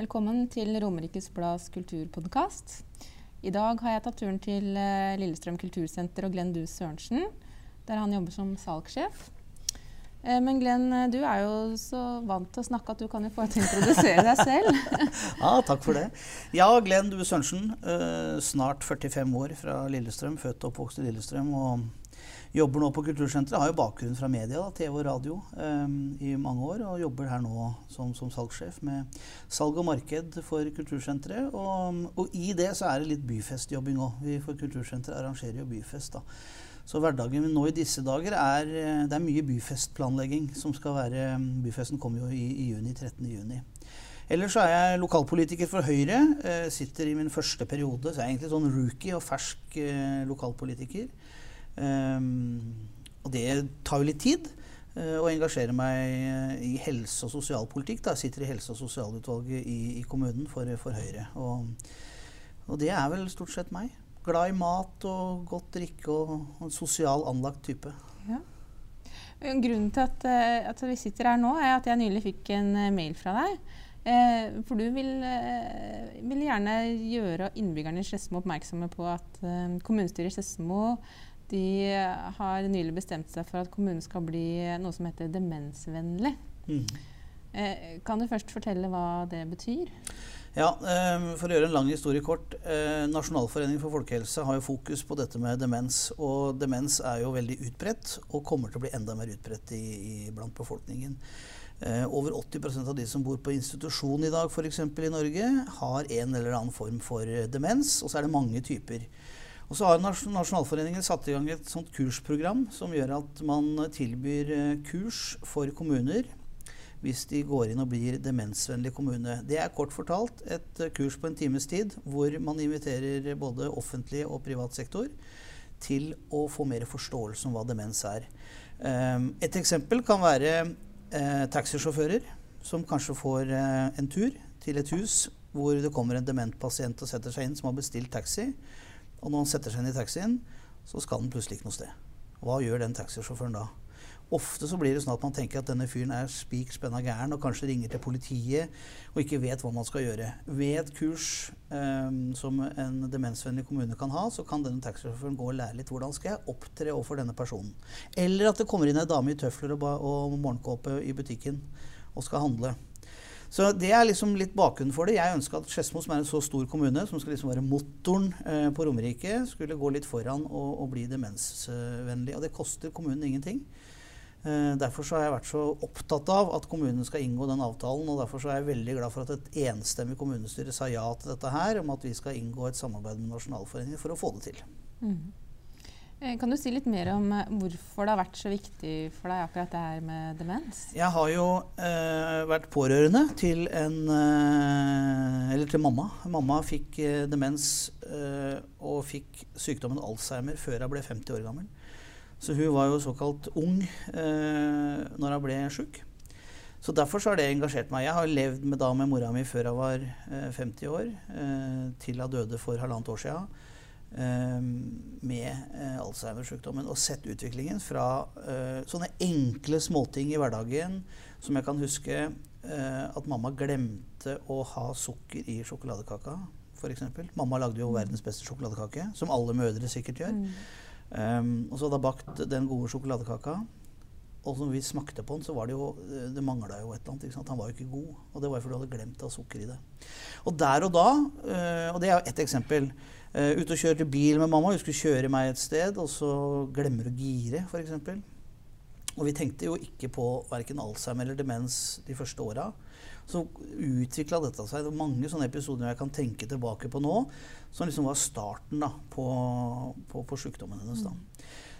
Velkommen til Romerikes Blads kulturpodkast. I dag har jeg tatt turen til eh, Lillestrøm kultursenter og Glenn Duus Sørensen, der han jobber som salgssjef. Eh, Men Glenn, eh, du er jo så vant til å snakke at du kan jo få til å introdusere deg selv. Ja, takk for det. Ja, Glenn Due Sørensen. snart 45 år fra Lillestrøm. Født og oppvokst i Lillestrøm. Og jobber nå på Kultursenteret. Har jo bakgrunn fra media, da, TV og radio, um, i mange år. Og jobber her nå som, som salgssjef med salg og marked for Kultursenteret. Og, og i det så er det litt byfestjobbing òg. Vi for Kultursenteret arrangerer jo byfest, da. Så hverdagen nå i disse dager er eh, Det er mye byfestplanlegging som skal være Byfesten kommer jo i, i juni. 13. juni. Ellers så er jeg lokalpolitiker for Høyre. Eh, sitter i min første periode. Så jeg er egentlig sånn rookie og fersk eh, lokalpolitiker. Ehm, og det tar jo litt tid. eh, å engasjere meg eh, i helse- og sosialpolitikk. Da. Jeg sitter i helse- og sosialutvalget i, i kommunen for, for Høyre. Og, og det er vel stort sett meg. Glad i mat og godt drikke og, og en sosial anlagt type. Grunnen til at, eh, at vi sitter her nå, er at jeg nylig fikk en mail fra deg. Eh, for du vil, vil gjerne gjøre innbyggerne i Skedsmo oppmerksomme på at eh, kommunestyret i Skedsmo de har nylig bestemt seg for at kommunen skal bli noe som heter demensvennlig. Mm. Eh, kan du først fortelle hva det betyr? Ja, eh, For å gjøre en lang historie kort. Eh, Nasjonalforeningen for folkehelse har jo fokus på dette med demens. Og demens er jo veldig utbredt, og kommer til å bli enda mer utbredt i, i, blant befolkningen. Eh, over 80% av de som bor på institusjon i dag, f.eks. i Norge, har en eller annen form for demens. Og så er det mange typer. Og så har Nasjonalforeningen satt i gang et sånt kursprogram som gjør at man tilbyr eh, kurs for kommuner hvis de går inn og blir demensvennlig kommune. Det er kort fortalt et eh, kurs på en times tid hvor man inviterer både offentlig og privat sektor til å få mer forståelse om hva demens er. Um, et eksempel kan være eh, taxisjåfører som kanskje får en tur til et hus hvor det kommer en dement pasient og setter seg inn som har bestilt taxi. Og når han setter seg inn i taxien, så skal han plutselig ikke noe sted. Hva gjør den taxisjåføren da? Ofte så blir det sånn at man tenker at denne fyren er spik spenna gæren og kanskje ringer til politiet og ikke vet hva man skal gjøre. Ved et kurs eh, som en demensvennlig kommune kan ha, så kan denne taxisjåføren gå og lære litt hvordan skal jeg opptre overfor denne personen. Eller at det kommer inn ei dame i tøfler og, og morgenkåpe i butikken og skal handle. Så det er liksom litt bakgrunnen for det. Jeg ønska at Skedsmo, som er en så stor kommune, som skal liksom være motoren eh, på Romerike, skulle gå litt foran og, og bli demensvennlig. Og det koster kommunen ingenting. Eh, derfor har jeg vært så opptatt av at kommunen skal inngå den avtalen. Og derfor er jeg veldig glad for at et enstemmig kommunestyre sa ja til dette her, om at vi skal inngå et samarbeid med Nasjonalforeningen for å få det til. Eh, Kan du si litt mer om eh, hvorfor det har vært så viktig for deg akkurat det her med demens? Jeg har jo eh, vært pårørende til en eh, Eller til mamma. Mamma fikk eh, demens eh, og fikk sykdommen Alzheimer før hun ble 50 år gammel. Så hun var jo såkalt ung eh, når hun ble sjuk. Så derfor så har det engasjert meg. Jeg har levd med, da med mora mi før hun var eh, 50 år, eh, til hun døde for halvannet år siden. Eh, med eh, Alzheimer-sykdommen og sett utviklingen fra eh, sånne enkle småting i hverdagen som jeg kan huske at mamma glemte å ha sukker i sjokoladekaka, f.eks. Mamma lagde jo verdens beste sjokoladekake, som alle mødre sikkert gjør. Um, og så hadde hun bakt den gode sjokoladekaka. Og når vi smakte på den, så var det jo Det mangla jo et eller annet. Ikke sant? Han var jo ikke god. Og det var jo fordi du hadde glemt å ha sukker i det. Og der og da, eh, og det er jo ett eksempel uh, Ute og kjørte bil med mamma. Hun skulle kjøre meg et sted, og så glemmer hun å gire, f.eks. Og vi tenkte jo ikke på verken Alzheimer eller demens de første åra. Så utvikla dette seg. Det er mange sånne episoder jeg kan tenke tilbake på nå, som liksom var starten da, på, på, på sykdommen hennes. da.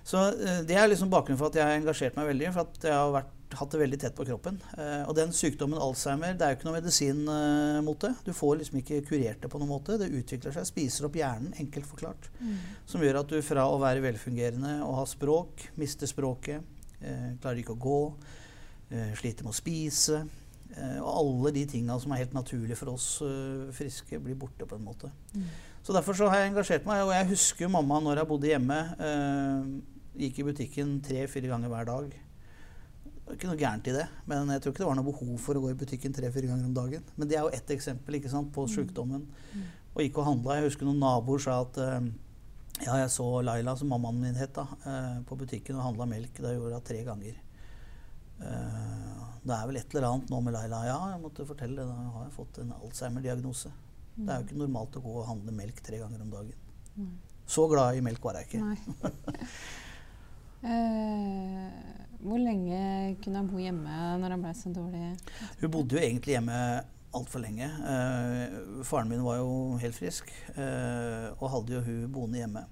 Så uh, Det er liksom bakgrunnen for at jeg har engasjert meg veldig. For at jeg har vært hatt det veldig tett på kroppen. Eh, og den sykdommen Alzheimer, det er jo ikke noe medisin eh, mot det. Du får liksom ikke kurert det på noen måte. Det utvikler seg, spiser opp hjernen, enkelt forklart. Mm. Som gjør at du fra å være velfungerende og ha språk, mister språket, eh, klarer ikke å gå, eh, sliter med å spise. Eh, og alle de tinga som er helt naturlige for oss eh, friske, blir borte på en måte. Mm. Så derfor så har jeg engasjert meg. Og jeg husker mamma når jeg bodde hjemme. gikk i butikken tre-fire ganger hver dag det ikke noe gærent i det, men jeg tror ikke det var noe behov for å gå i butikken tre-fire ganger om dagen. Men det er jo ett eksempel ikke sant, på mm. sykdommen. Mm. Og gikk og handla. Jeg husker noen naboer sa at uh, ja, jeg så Laila, som mammaen min het, da, uh, på butikken og handla melk. Da gjorde hun tre ganger. Uh, det er vel et eller annet nå med Laila. Ja, jeg måtte fortelle det. Da har jeg fått en Alzheimer-diagnose. Mm. Det er jo ikke normalt å gå og handle melk tre ganger om dagen. Mm. Så glad i melk var jeg ikke. Hvor lenge kunne han bo hjemme når han ble så dårlig? Hun bodde jo egentlig hjemme altfor lenge. Eh, faren min var jo helt frisk eh, og hadde jo hun boende hjemme.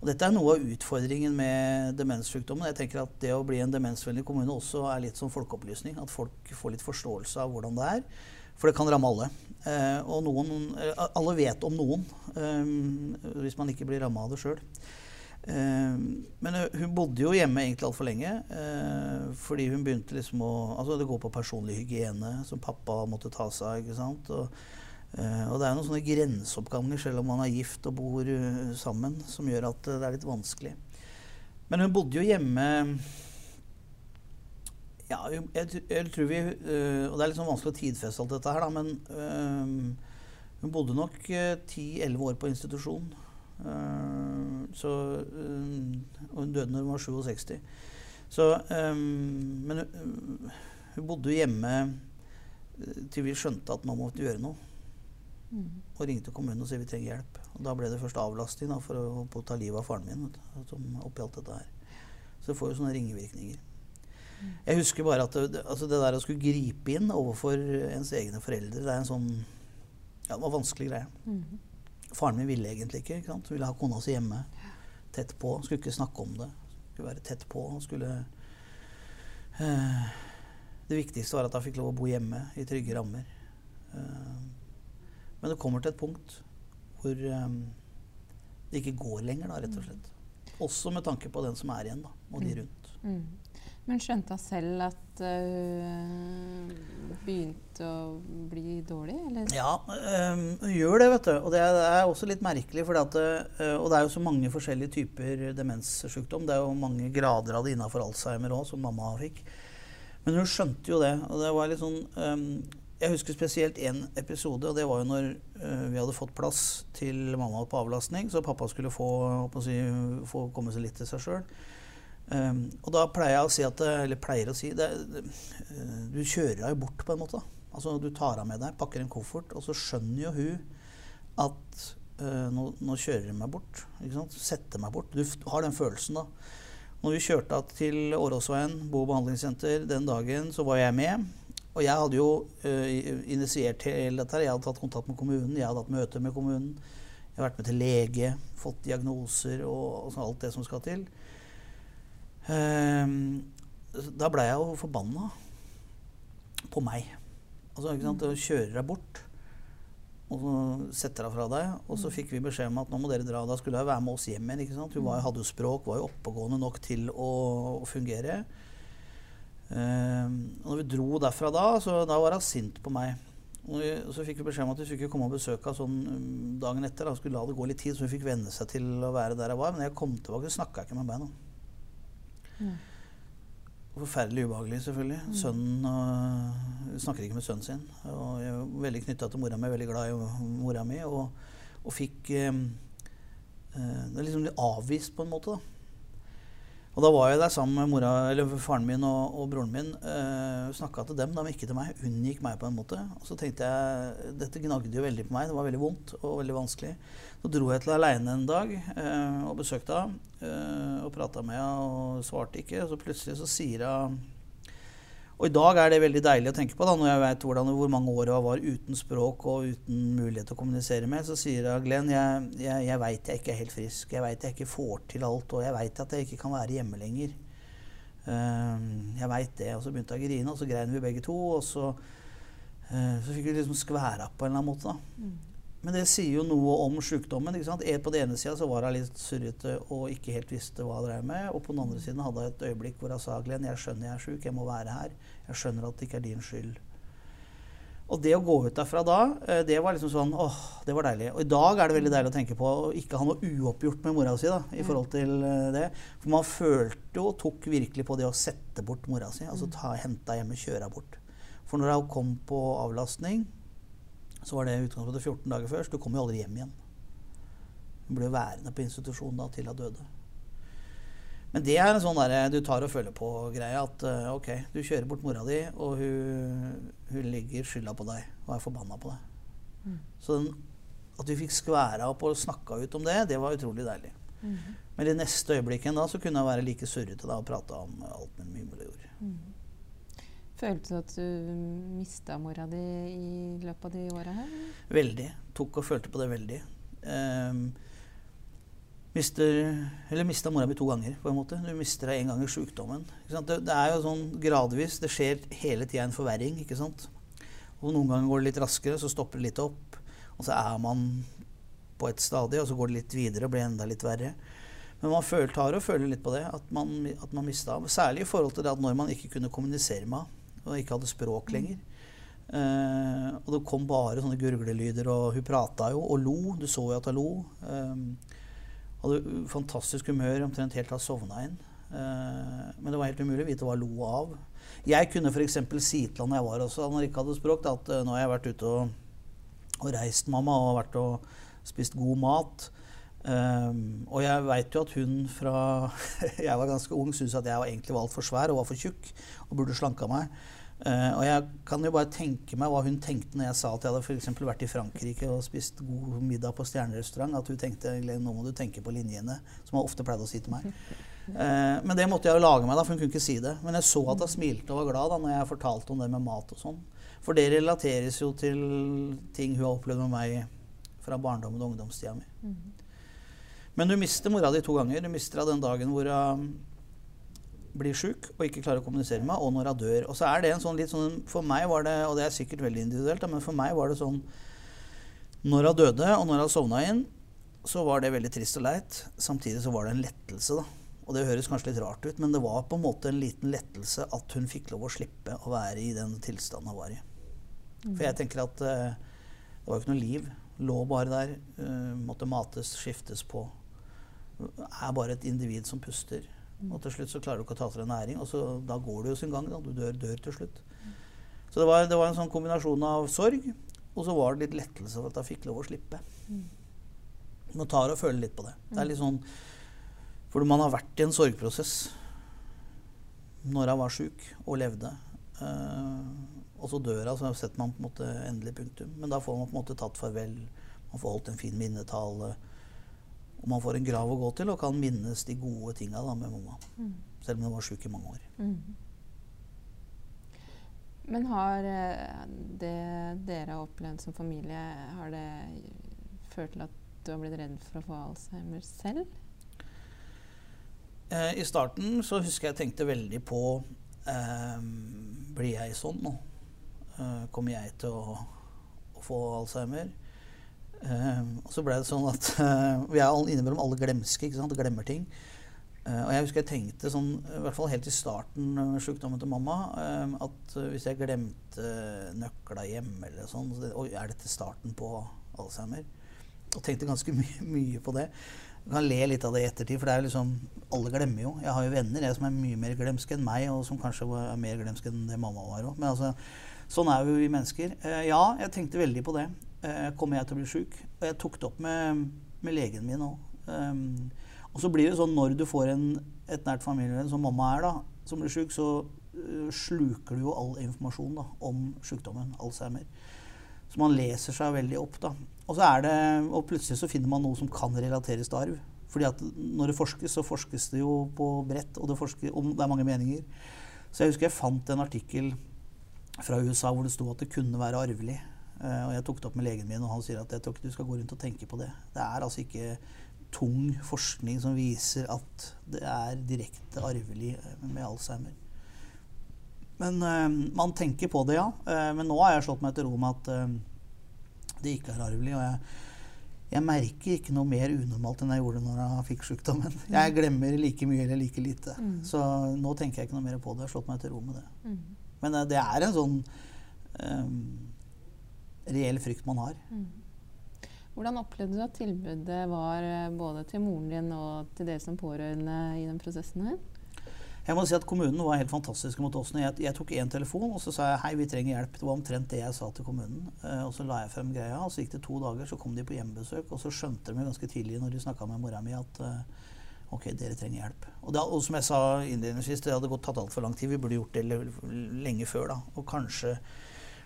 Og dette er noe av utfordringen med demenssykdommen. Jeg tenker at Det å bli en demensvennlig kommune også er litt som folkeopplysning. At folk får litt forståelse av hvordan det er. For det kan ramme alle. Eh, og noen, alle vet om noen, hvis man ikke blir ramma av det sjøl. Eh, men hun bodde jo hjemme egentlig altfor lenge. Eh, fordi hun begynte liksom å Altså det går på personlig hygiene, som pappa måtte ta seg av. ikke sant? Og, eh, og det er noen sånne grenseoppganger, selv om man er gift og bor sammen, som gjør at det er litt vanskelig. Men hun bodde jo hjemme ja, jeg, jeg, tror vi Og det er litt sånn vanskelig å tidfeste alt dette her, da, men hun bodde nok 10-11 år på institusjon. Uh, så, uh, og hun døde når hun var 67. Så, um, men hun, hun bodde hjemme til vi skjønte at man måtte gjøre noe. Mm. Og ringte kommunen og sa vi trenger hjelp. Og Da ble det først avlasting da, for å, å ta livet av faren min. Som oppi alt dette her. Så det får jo sånne ringevirkninger. Mm. Jeg husker bare at det, altså det der å skulle gripe inn overfor ens egne foreldre, det er en sånn Ja, det var vanskelig greie. Mm. Faren min ville egentlig ikke. ikke sant? Ville ha kona si hjemme. Tett på. Skulle ikke snakke om det. Skulle være tett på. Skulle uh, Det viktigste var at han fikk lov å bo hjemme i trygge rammer. Uh, men det kommer til et punkt hvor um, det ikke går lenger, da, rett og slett. Også med tanke på den som er igjen, da, og de mm. rundt. Mm. Men skjønte hun selv at uh, begynte å bli dårlig? Eller? Ja, hun gjør det, vet du. Og det er, det er også litt merkelig. At, øh, og det er jo så mange forskjellige typer demenssykdom. Det er jo mange grader av det innafor Alzheimer òg, som mamma fikk. Men hun skjønte jo det. Og det var litt sånn øh, Jeg husker spesielt én episode, og det var jo når uh, vi hadde fått plass til mamma på avlastning, så pappa skulle få, si, få komme seg litt til seg sjøl. Um, og da pleier jeg å si at Eller pleier å si det, det, Du kjører deg bort, på en måte. Altså Du tar henne med deg, pakker en koffert, og så skjønner jo hun at uh, nå, nå, kjører hun meg bort. Ikke sant? Setter meg bort. Du har den følelsen, da. Når vi kjørte til Åråsveien bo- og behandlingssenter den dagen, så var jeg med. Og jeg hadde jo uh, initiert hele dette. Jeg hadde tatt kontakt med kommunen, jeg hadde hatt møter med kommunen. Jeg har vært med til lege, fått diagnoser og, og alt det som skal til. Ehm, da ble jeg jo forbanna på meg. Altså, ikke sant? Du kjører deg bort og så setter deg fra deg. Og så fikk vi beskjed om at nå må dere dra. Da skulle jeg være med oss hjem igjen. ikke sant? Hun var, hadde jo språk, var jo oppegående nok til å, å fungere. Um, og når vi dro derfra da, så da var hun sint på meg. Og så fikk vi beskjed om at vi skulle komme og besøke henne sånn dagen etter. Da skulle la det gå litt tid, så hun fikk venne seg til å være der jeg var. Men jeg kom tilbake, snakka ikke med beina. Mm. Forferdelig ubehagelig, selvfølgelig. Mm. Sønnen og, snakker ikke med sønnen sin. Og jeg er veldig knytta til mora mi, veldig glad i mora mi. Og, og fikk eh, uh, Det er liksom avvist, på en måte. da. Og da var jeg der sammen med mora, eller faren min og, og broren min. Uh, Snakka til dem, de ikke til meg. Unngikk meg på en måte. Og så tenkte jeg Dette gnagde jo veldig på meg. Det var veldig vondt og veldig vanskelig. Så dro jeg til aleine en dag uh, og besøkte henne. Uh, og prata med henne og svarte ikke. Og så plutselig så sier hun og i dag er det veldig deilig å tenke på, da, når jeg vet hvor mange år jeg var uten språk og uten mulighet til å kommunisere med. Så sier jeg Glenn, jeg, jeg, jeg veit jeg ikke er helt frisk. Jeg veit jeg ikke får til alt, og jeg veit at jeg ikke kan være hjemme lenger. Uh, jeg veit det. Og så begynte jeg å grine, og så grein vi begge to. Og så, uh, så fikk vi liksom skværa på en eller annen måte. da. Men det sier jo noe om sykdommen. ikke sant? På den ene sida var hun litt surrete og ikke helt visste hva hun drev med. Og på den andre siden hadde hun et øyeblikk hvor hun sa Glenn, jeg skjønner jeg er sjuk, jeg må være her. Jeg skjønner at det ikke er din skyld. Og det å gå ut derfra da, eh, det var liksom sånn åh, det var deilig. Og i dag er det veldig deilig å tenke på å ikke ha noe uoppgjort med mora si da, i forhold til eh, det. For man følte jo og tok virkelig på det å sette bort mora si. Altså ta, hente henne hjem og kjøre henne bort. For når hun kom på avlastning, så var det utgangspunktet 14 dager før, så du kom jo aldri hjem igjen. Hun ble værende på institusjon da til hun døde. Men det er en sånn der, du tar og føler på-greie. At uh, ok, du kjører bort mora di, og hun, hun ligger skylda på deg og er forbanna på deg. Så den, at vi fikk skværa opp og snakka ut om det, det var utrolig deilig. Men i neste øyeblikk da, så kunne jeg være like surrete og prate om alt min mye gjorde. jord. Følte du at du mista mora di i løpet av de åra her? Veldig. Tok og følte på det veldig. Um, mister, eller mista mora mi to ganger, på en måte. Du mister deg en gang i sjukdommen. Det, det er jo sånn gradvis. Det skjer hele tida en forverring. ikke sant? Og noen ganger går det litt raskere, så stopper det litt opp. Og så er man på et stadie, og så går det litt videre og blir enda litt verre. Men man føler, tar og føler litt på det, at man, at man mista Særlig i forhold til det at når man ikke kunne kommunisere med henne, og ikke hadde språk lenger. Uh, og det kom bare sånne gurglelyder, og hun prata jo og lo. Du så jo at hun lo. Eh, hadde fantastisk humør omtrent helt til hun sovna inn. Uh, men det var helt umulig å vite hva hun lo av. Jeg kunne f.eks. si til når jeg var også, når jeg ikke hadde språk, at uh, nå har jeg vært ute og, og reist, mamma, og vært og spist god mat. Um, og jeg veit jo at hun fra jeg var ganske ung, syntes at jeg egentlig var altfor svær og var for tjukk og burde slanka meg. Uh, og jeg kan jo bare tenke meg hva hun tenkte når jeg sa at jeg hadde for vært i Frankrike og spist god middag på stjernerestaurant. At hun tenkte nå må du tenke på linjene, som hun ofte pleide å si til meg. Uh, men det måtte jeg jo lage meg, da, for hun kunne ikke si det. Men jeg så at hun smilte og var glad da når jeg fortalte om det med mat og sånn. For det relateres jo til ting hun har opplevd med meg fra barndommen og ungdomstida mi. Men du mister mora di to ganger. Du mister henne den dagen hvor hun blir sjuk og ikke klarer å kommunisere med meg, og når hun dør. Og så er det en sånn litt sånn For meg var det, og det er sikkert veldig individuelt, men for meg var det sånn Når hun døde, og når hun sovna inn, så var det veldig trist og leit. Samtidig så var det en lettelse, da. Og det høres kanskje litt rart ut, men det var på en måte en liten lettelse at hun fikk lov å slippe å være i den tilstanden hun var i. For jeg tenker at uh, det var jo ikke noe liv. Lå bare der. Uh, måtte mates, skiftes på er bare et individ som puster. Og til slutt så klarer du ikke å ta til deg næring, og så, da går det jo sin gang. Da. Du dør, dør til slutt. Så det var, det var, en sånn kombinasjon av sorg, og så var det litt lettelse for at jeg fikk lov å slippe. Man tar og føler litt på det. Det er litt sånn For man har vært i en sorgprosess når jeg var sjuk og levde. Uh, og så dør hun, så setter man på en måte endelig punktum. Men da får man på en måte tatt farvel. Man får holdt en fin minnetale. Og man får en grav å gå til og kan minnes de gode tinga med mamma. Mm. Selv om hun var sjuk i mange år. Mm. Men har det dere har opplevd som familie, har det ført til at du har blitt redd for å få Alzheimer selv? Eh, I starten så husker jeg tenkte veldig på eh, Blir jeg sånn nå? Eh, kommer jeg til å, å få Alzheimer? Uh, og så ble det sånn at uh, vi er innimellom alle glemske. ikke sant? Glemmer ting. Uh, og jeg husker jeg tenkte sånn, i hvert fall helt i starten med sykdommen til mamma, at hvis jeg glemte nøkla hjemme eller sånn så det, Oi, er dette starten på Alzheimer? Og tenkte ganske my mye på det. Jeg kan le litt av det i ettertid, for det er liksom Alle glemmer jo. Jeg har jo venner jeg som er mye mer glemske enn meg, og som kanskje er mer glemske enn det mamma var òg. Men altså, sånn er jo vi mennesker. ja, jeg tenkte veldig på det kommer jeg til å bli sjuk? Og jeg tok det opp med, med legen min òg. Um, og så blir det sånn når du får en, et nært familievenn som mamma er, da, som blir sjuk, så uh, sluker du jo all informasjon da, om sykdommen Alzheimer. Så man leser seg veldig opp. da. Og, så er det, og plutselig så finner man noe som kan relateres til arv. Fordi at når det forskes, så forskes det jo på bredt, og det, forsker, og det er mange meninger. Så jeg husker jeg fant en artikkel fra USA hvor det sto at det kunne være arvelig. Uh, og jeg tok det opp med legen min, og han sier at jeg tror ikke du skal gå rundt og tenke på det. Det er altså ikke tung forskning som viser at det er direkte arvelig med Alzheimer. Men øh, man tenker på det, ja. Men nå har jeg slått meg til ro med at øh, det ikke er arvelig. Og jeg, jeg, merker ikke noe mer unormalt enn jeg gjorde når jeg fikk sykdommen. Jeg glemmer like mye eller like lite. Mm. Så nå tenker jeg ikke noe mer på det. Jeg har slått meg til ro med det. Mm. Men det er en sånn um, reell frykt man har. Mm. Hvordan opplevde du at tilbudet var både til moren din og til dere som pårørende i den prosessen her? Jeg må si at Kommunen var helt fantastisk mot oss. Jeg, jeg tok én telefon og så sa jeg, hei, vi trenger hjelp. Det var omtrent det jeg sa til kommunen. Uh, og Så la jeg frem greia, og så gikk det to dager, så kom de på hjemmebesøk. Og så skjønte de ganske tidlig når de snakka med mora mi, at uh, ok, dere trenger hjelp. Og, det, og som jeg sa innledningsvis, det hadde gått tatt altfor lang tid. Vi burde gjort det lenge før da. Og kanskje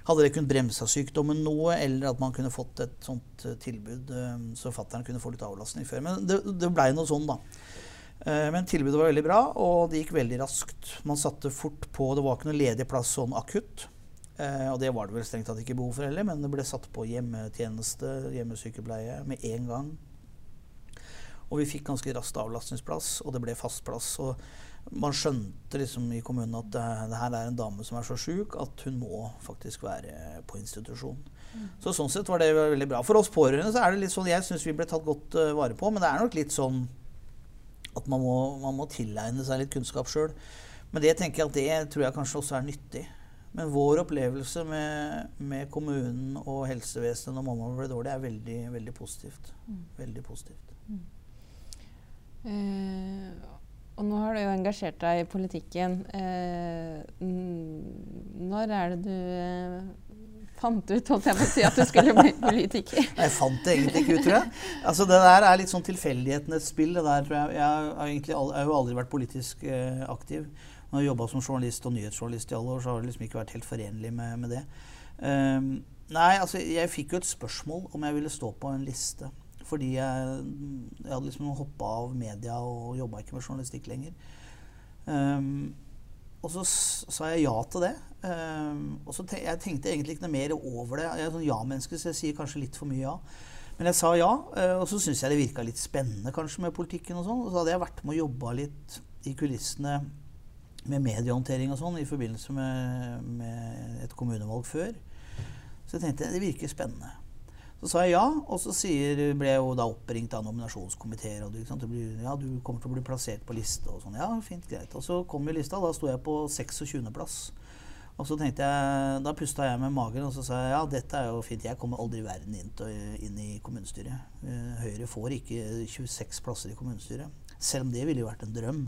hadde det kunnet bremsa sykdommen noe, eller at man kunne fått et sånt uh, tilbud så fattern kunne få litt avlastning før. Men det, det blei noe sånn, da. Eh, men tilbudet var veldig bra, og det gikk veldig raskt. Man satte fort på. Det var ikke noe ledig plass sånn akutt. Eh, og det var det vel strengt tatt ikke behov for heller, men det ble satt på hjemmetjeneste, hjemmesykepleie, med en gang. Og vi fikk ganske raskt avlastningsplass, og det ble fast plass. Og man skjønte liksom i kommunen at det, det her er en dame som er så sjuk at hun må faktisk være på institusjon. Mm. Så sånn sett var det veldig bra. For oss pårørende så er det litt sånn Jeg syns vi ble tatt godt uh, vare på, men det er nok litt sånn at man må, man må tilegne seg litt kunnskap sjøl. Men det tenker jeg at det tror jeg kanskje også er nyttig. Men vår opplevelse med, med kommunen og helsevesenet når mamma ble dårlig, er veldig, veldig positivt. Mm. Veldig positivt. Mm. Eh, og nå har du jo engasjert deg i politikken. Eh, når er det du eh, fant ut holdt jeg på å si, at du skulle bli politiker? jeg fant det egentlig ikke ut, tror jeg. Altså, det der er litt sånn tilfeldighetenes spill. det der, tror Jeg Jeg har, egentlig, jeg har jo aldri vært politisk eh, aktiv. Når jeg har jobba som journalist og nyhetsjournalist i alle år, så har det liksom ikke vært helt forenlig med, med det. Um, nei, altså, jeg fikk jo et spørsmål om jeg ville stå på en liste. Fordi jeg, jeg hadde liksom hoppa av media og jobba ikke med journalistikk lenger. Um, og så sa jeg ja til det. Um, og så te jeg tenkte egentlig ikke noe mer over det. Jeg er sånn ja-menneske, så jeg sier kanskje litt for mye ja. Men jeg sa ja, uh, og så syntes jeg det virka litt spennende kanskje med politikken og sånn. Og så hadde jeg vært med å jobba litt i kulissene med mediehåndtering og sånn i forbindelse med, med et kommunevalg før. Så jeg tenkte det virker spennende. Så sa jeg ja, og så sier, ble jeg jo da oppringt av nominasjonskomiteer. Og du, du, blir, ja, du kommer til å bli plassert på liste og sånn. Ja, fint, greit. Og så kom jo lista. Da sto jeg på 26.-plass. Og så tenkte jeg, Da pusta jeg med magen og så sa jeg, ja, dette er jo fint. Jeg kommer aldri i verden inn, til, inn i kommunestyret. Eh, Høyre får ikke 26 plasser i kommunestyret. Selv om det ville jo vært en drøm.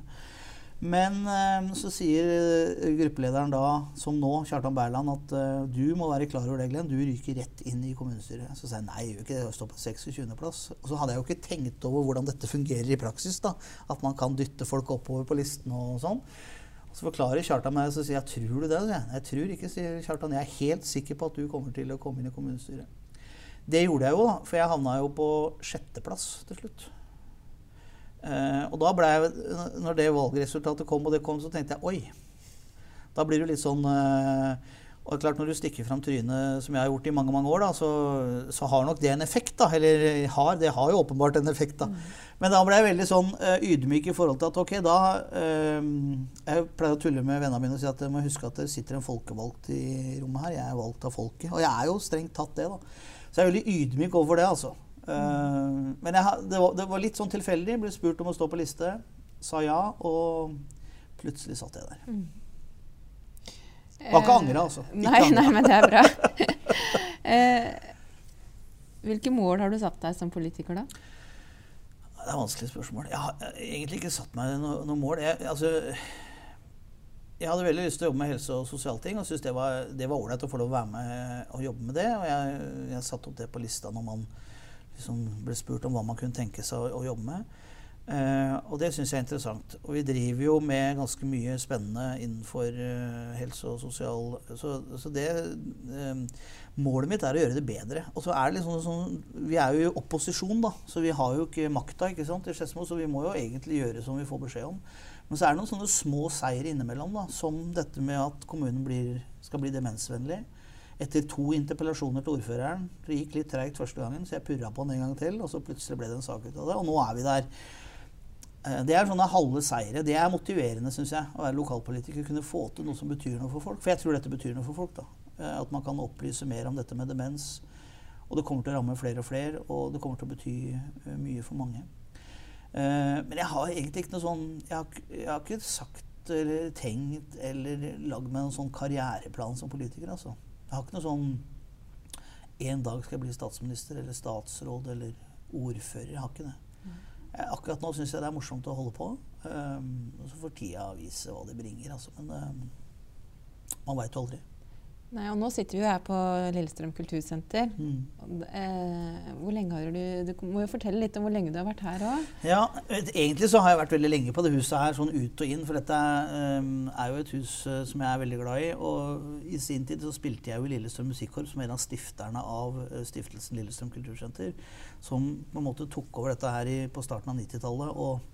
Men eh, så sier eh, gruppelederen da, som nå, Kjartan Berland, at uh, du må være klar over det, Glenn. Du ryker rett inn i kommunestyret. Så sa jeg nei, jeg gjør ikke det. Jeg står på 26.-plass. Og så hadde jeg jo ikke tenkt over hvordan dette fungerer i praksis. da, At man kan dytte folk oppover på listen og sånn. Så forklarer Kjartan meg, så sier jeg tror du det? Jeg, jeg tror ikke, sier Kjartan. Jeg er helt sikker på at du kommer til å komme inn i kommunestyret. Det gjorde jeg jo, da, for jeg havna jo på sjetteplass til slutt. Uh, og da ble jeg, når det valgresultatet kom, og det kom, så tenkte jeg oi. Da blir du litt sånn uh, Og klart når du stikker fram trynet, som jeg har gjort i mange mange år, da, så, så, har nok det en effekt. da, Eller har, det har jo åpenbart en effekt. da. Mm. Men da ble jeg veldig sånn uh, ydmyk i forhold til at ok, da Jeg pleier å tulle med vennene mine og si at jeg må huske at det sitter en folkevalgt i rommet her. Jeg er valgt av folket. Og jeg er jo strengt tatt det, da. Så jeg er veldig ydmyk overfor det, altså. Uh, men jeg, det, var, det, var, litt sånn tilfeldig. Ble spurt om å stå på liste. Sa ja, og plutselig satt jeg der. Mm. Var ikke angra, altså. Ikke nei, angre. nei, men det er bra. uh, hvilke mål har du satt deg som politiker, da? Det er vanskelig spørsmål. Jeg har egentlig ikke satt meg noe, noe mål. Jeg, altså, jeg hadde veldig lyst til å jobbe med helse- og sosialting og syntes det var ålreit å få lov å være med og jobbe med det. Og jeg, jeg satte opp det på lista når man liksom ble spurt om hva man kunne tenke seg å, å jobbe med. Uh, og det syns jeg er interessant. Og vi driver jo med ganske mye spennende innenfor uh, helse og sosial Så, så det uh, Målet mitt er å gjøre det bedre. Og så er det liksom sånn Vi er jo i opposisjon, da, så vi har jo ikke makta ikke sant, i Skedsmo, så vi må jo egentlig gjøre som vi får beskjed om. Men så er det noen sånne små seier innimellom, da, som dette med at kommunen blir, skal bli demensvennlig. Etter to interpellasjoner til ordføreren Det gikk litt treigt første gangen, så jeg purra på den en gang til. Og så plutselig ble det en sak ut av det. Og nå er vi der. Eh, Det er sånne halve seire. Det er motiverende, syns jeg, å være lokalpolitiker. Kunne få til noe som betyr noe for folk. For jeg tror dette betyr noe for folk. da. Eh, At man kan opplyse mer om dette med demens. Og det kommer til å ramme flere og flere, og det kommer til å bety eh, mye for mange. Men jeg har egentlig ikke noe sånn Jeg har, jeg har ikke sagt eller tenkt eller lagd meg noen sånn karriereplan som politiker. altså. Jeg har ikke noe sånn En dag skal jeg bli statsminister eller statsråd eller ordfører. Jeg har ikke det. Jeg, akkurat nå syns jeg det er morsomt å holde på. Um, så får tida vise hva det bringer, altså. Men um, man veit jo aldri. Nei, og nå sitter vi jo her på Lillestrøm kultursenter. Mm. Eh, hvor lenge har du Du må jo fortelle litt om hvor lenge du har vært her òg. Ja, egentlig så har jeg vært veldig lenge på det huset her, sånn ut og inn. For dette um, er jo et hus eh, som jeg er veldig glad i. Og i sin tid så spilte jeg jo i Lillestrøm Musikkorps som er en av stifterne av eh, stiftelsen Lillestrøm kultursenter. Som på en måte tok over dette her i, på starten av 90-tallet og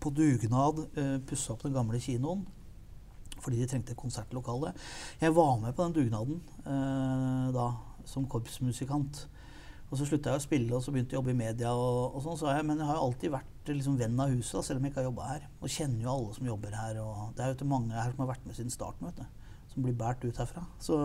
på dugnad uh, pussa opp den gamle kinoen. Fordi de trengte konsertlokale. Jeg var med på den dugnaden eh, da, som korpsmusikant. Og så slutta jeg å spille og så begynte jeg å jobbe i media. og, og sånn, så jeg, Men jeg har jo alltid vært liksom, venn av huset, da, selv om jeg ikke har jobba her. Og kjenner jo alle som jobber her. og Det er jo mange her som har vært med siden starten, vet du. Som blir båret ut herfra. Så,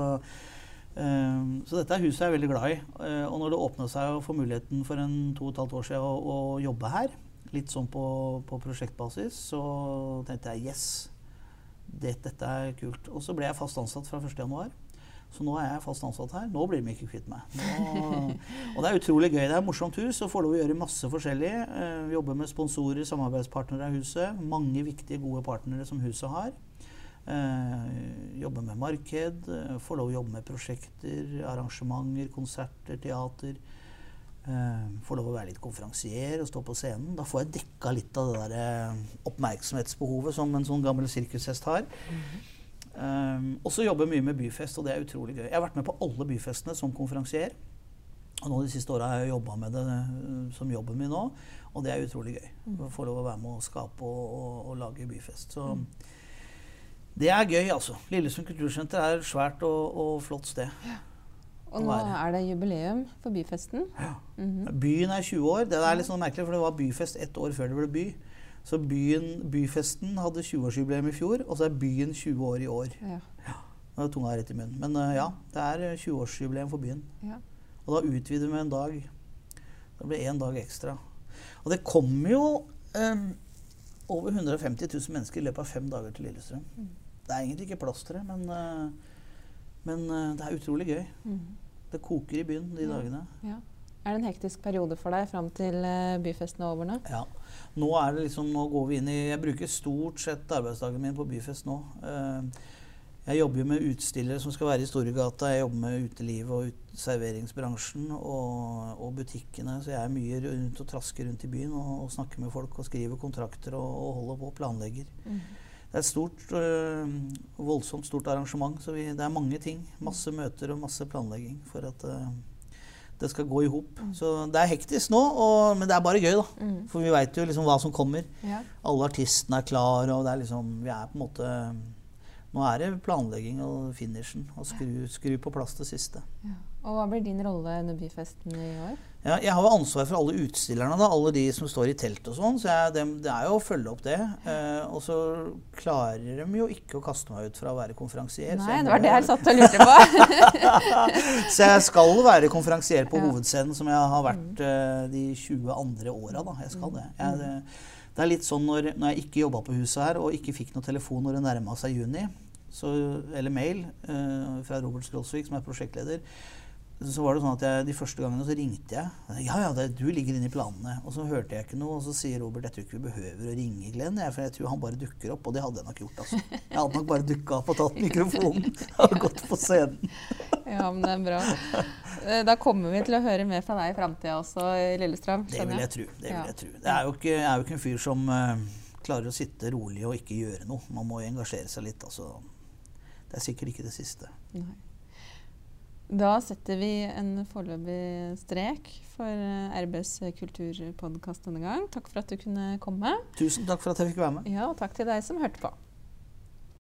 eh, så dette huset er veldig glad i. Eh, og når det åpna seg å få muligheten for en to og et halvt år siden å, å jobbe her, litt sånn på, på prosjektbasis, så tenkte jeg yes, det, dette er kult. Og så ble jeg fast ansatt fra 1.1. Så nå er jeg fast ansatt her. Nå blir de ikke kvitt meg. Nå, og det er utrolig gøy. Det er et morsomt hus og får lov å gjøre masse forskjellig. Vi jobbe med sponsorer, samarbeidspartnere av huset. Mange viktige, gode partnere som huset har. Jobber jobbe med marked. Får få lov å jobbe med prosjekter, arrangementer, konserter, teater. Eh, få lov å være litt konferansier og stå på scenen. Da får jeg dekka litt av det der eh, oppmerksomhetsbehovet som en sånn gammel sirkushest har. Um, og så jobber jeg mye med byfest, og det er utrolig gøy. Jeg har vært med på alle byfestene som konferansier. Og nå de siste åra har jeg jobba med det som jobben min nå, og det er utrolig gøy. Å få lov å være med å skape og, og, og lage byfest. Så det er gøy, altså. Lillesund kultursenter er et svært og, og flott sted. Og nå er det jubileum for byfesten. Ja, Byen er 20 år. Det er litt sånn merkelig, for det var byfest ett år før det ble by. Så byen, byfesten hadde 20-årsjubileum i fjor, og så er byen 20 år i år. Ja. Nå er tunga rett i munnen. Men uh, ja, det er uh, 20-årsjubileum for byen. Ja. Og da utvider vi en dag. Det blir én dag ekstra. Og det kommer jo um, over 150 000 mennesker i løpet av fem dager til Lillestrøm. Det er egentlig ikke plass til det, men, uh, men det er utrolig gøy. Det koker i byen de dagene. Ja. Er det en hektisk periode for deg fram til uh, byfesten er over nå? Ja. Nå er det liksom, nå går vi inn i Jeg bruker stort sett arbeidsdagen min på byfest nå. Uh, jeg jobber jo med utstillere som skal være i Storegata. Jeg jobber med utelivet og ut serveringsbransjen og, og, butikkene. Så jeg er mye rundt og trasker rundt i byen og, og snakker med folk og skriver kontrakter og, og holder på og planlegger. Mm. Det er et stort, øh, voldsomt stort arrangement. Så vi, det er mange ting. Masse møter og masse planlegging for at øh, det skal gå i hop. Mm. Så det er hektisk nå, og, men det er bare gøy, da. Mm. For vi veit jo liksom hva som kommer. Ja. Alle artistene er klar, og det er liksom Vi er på en måte Nå er det planlegging og finishen. Og skru, skru på plass det siste. Ja. Og Hva blir din rolle under byfesten i år? Ja, jeg har jo ansvar for alle utstillerne, da, alle de som står i telt og sånn. Så jeg, det, det, er jo å følge opp det. Eh, og så klarer de jo ikke å kaste meg ut fra å være konferansier. Nei, det var det jeg satt og lurte på. så jeg skal være konferansier på ja. hovedscenen, som jeg har vært eh, de 20 andre åra. Jeg skal det. Jeg, det. Det er litt sånn når, når jeg ikke jobba på huset her, og ikke fikk noen telefon når det nærma seg juni, så, eller mail eh, fra Robert Skrolsvik, som er prosjektleder, så var det sånn at jeg, De første gangene så ringte jeg. Ja, ja, det, du ligger inne i planene. Og så hørte jeg ikke noe, og så sier Robert jeg tror ikke vi behøver å ringe Glenn. Jeg, for jeg tror han bare dukker opp. Og det hadde jeg nok gjort. altså. Jeg hadde nok bare dukka opp og tatt mikrofonen og gått på scenen. ja, men det er bra. Da kommer vi til å høre mer fra deg i framtida også, i Lillestrøm. Det vil jeg tro. Det vil jeg tro. Det er jo ikke, jeg er jo ikke en fyr som uh, klarer å sitte rolig og ikke gjøre noe. Man må jo engasjere seg litt. altså. Det er sikkert ikke det siste. Nei. Da setter vi en foreløpig strek for RBs kulturpodkast denne gang. Takk for at du kunne komme. Tusen takk for at jeg fikk være med. Ja, og takk til deg som hørte på.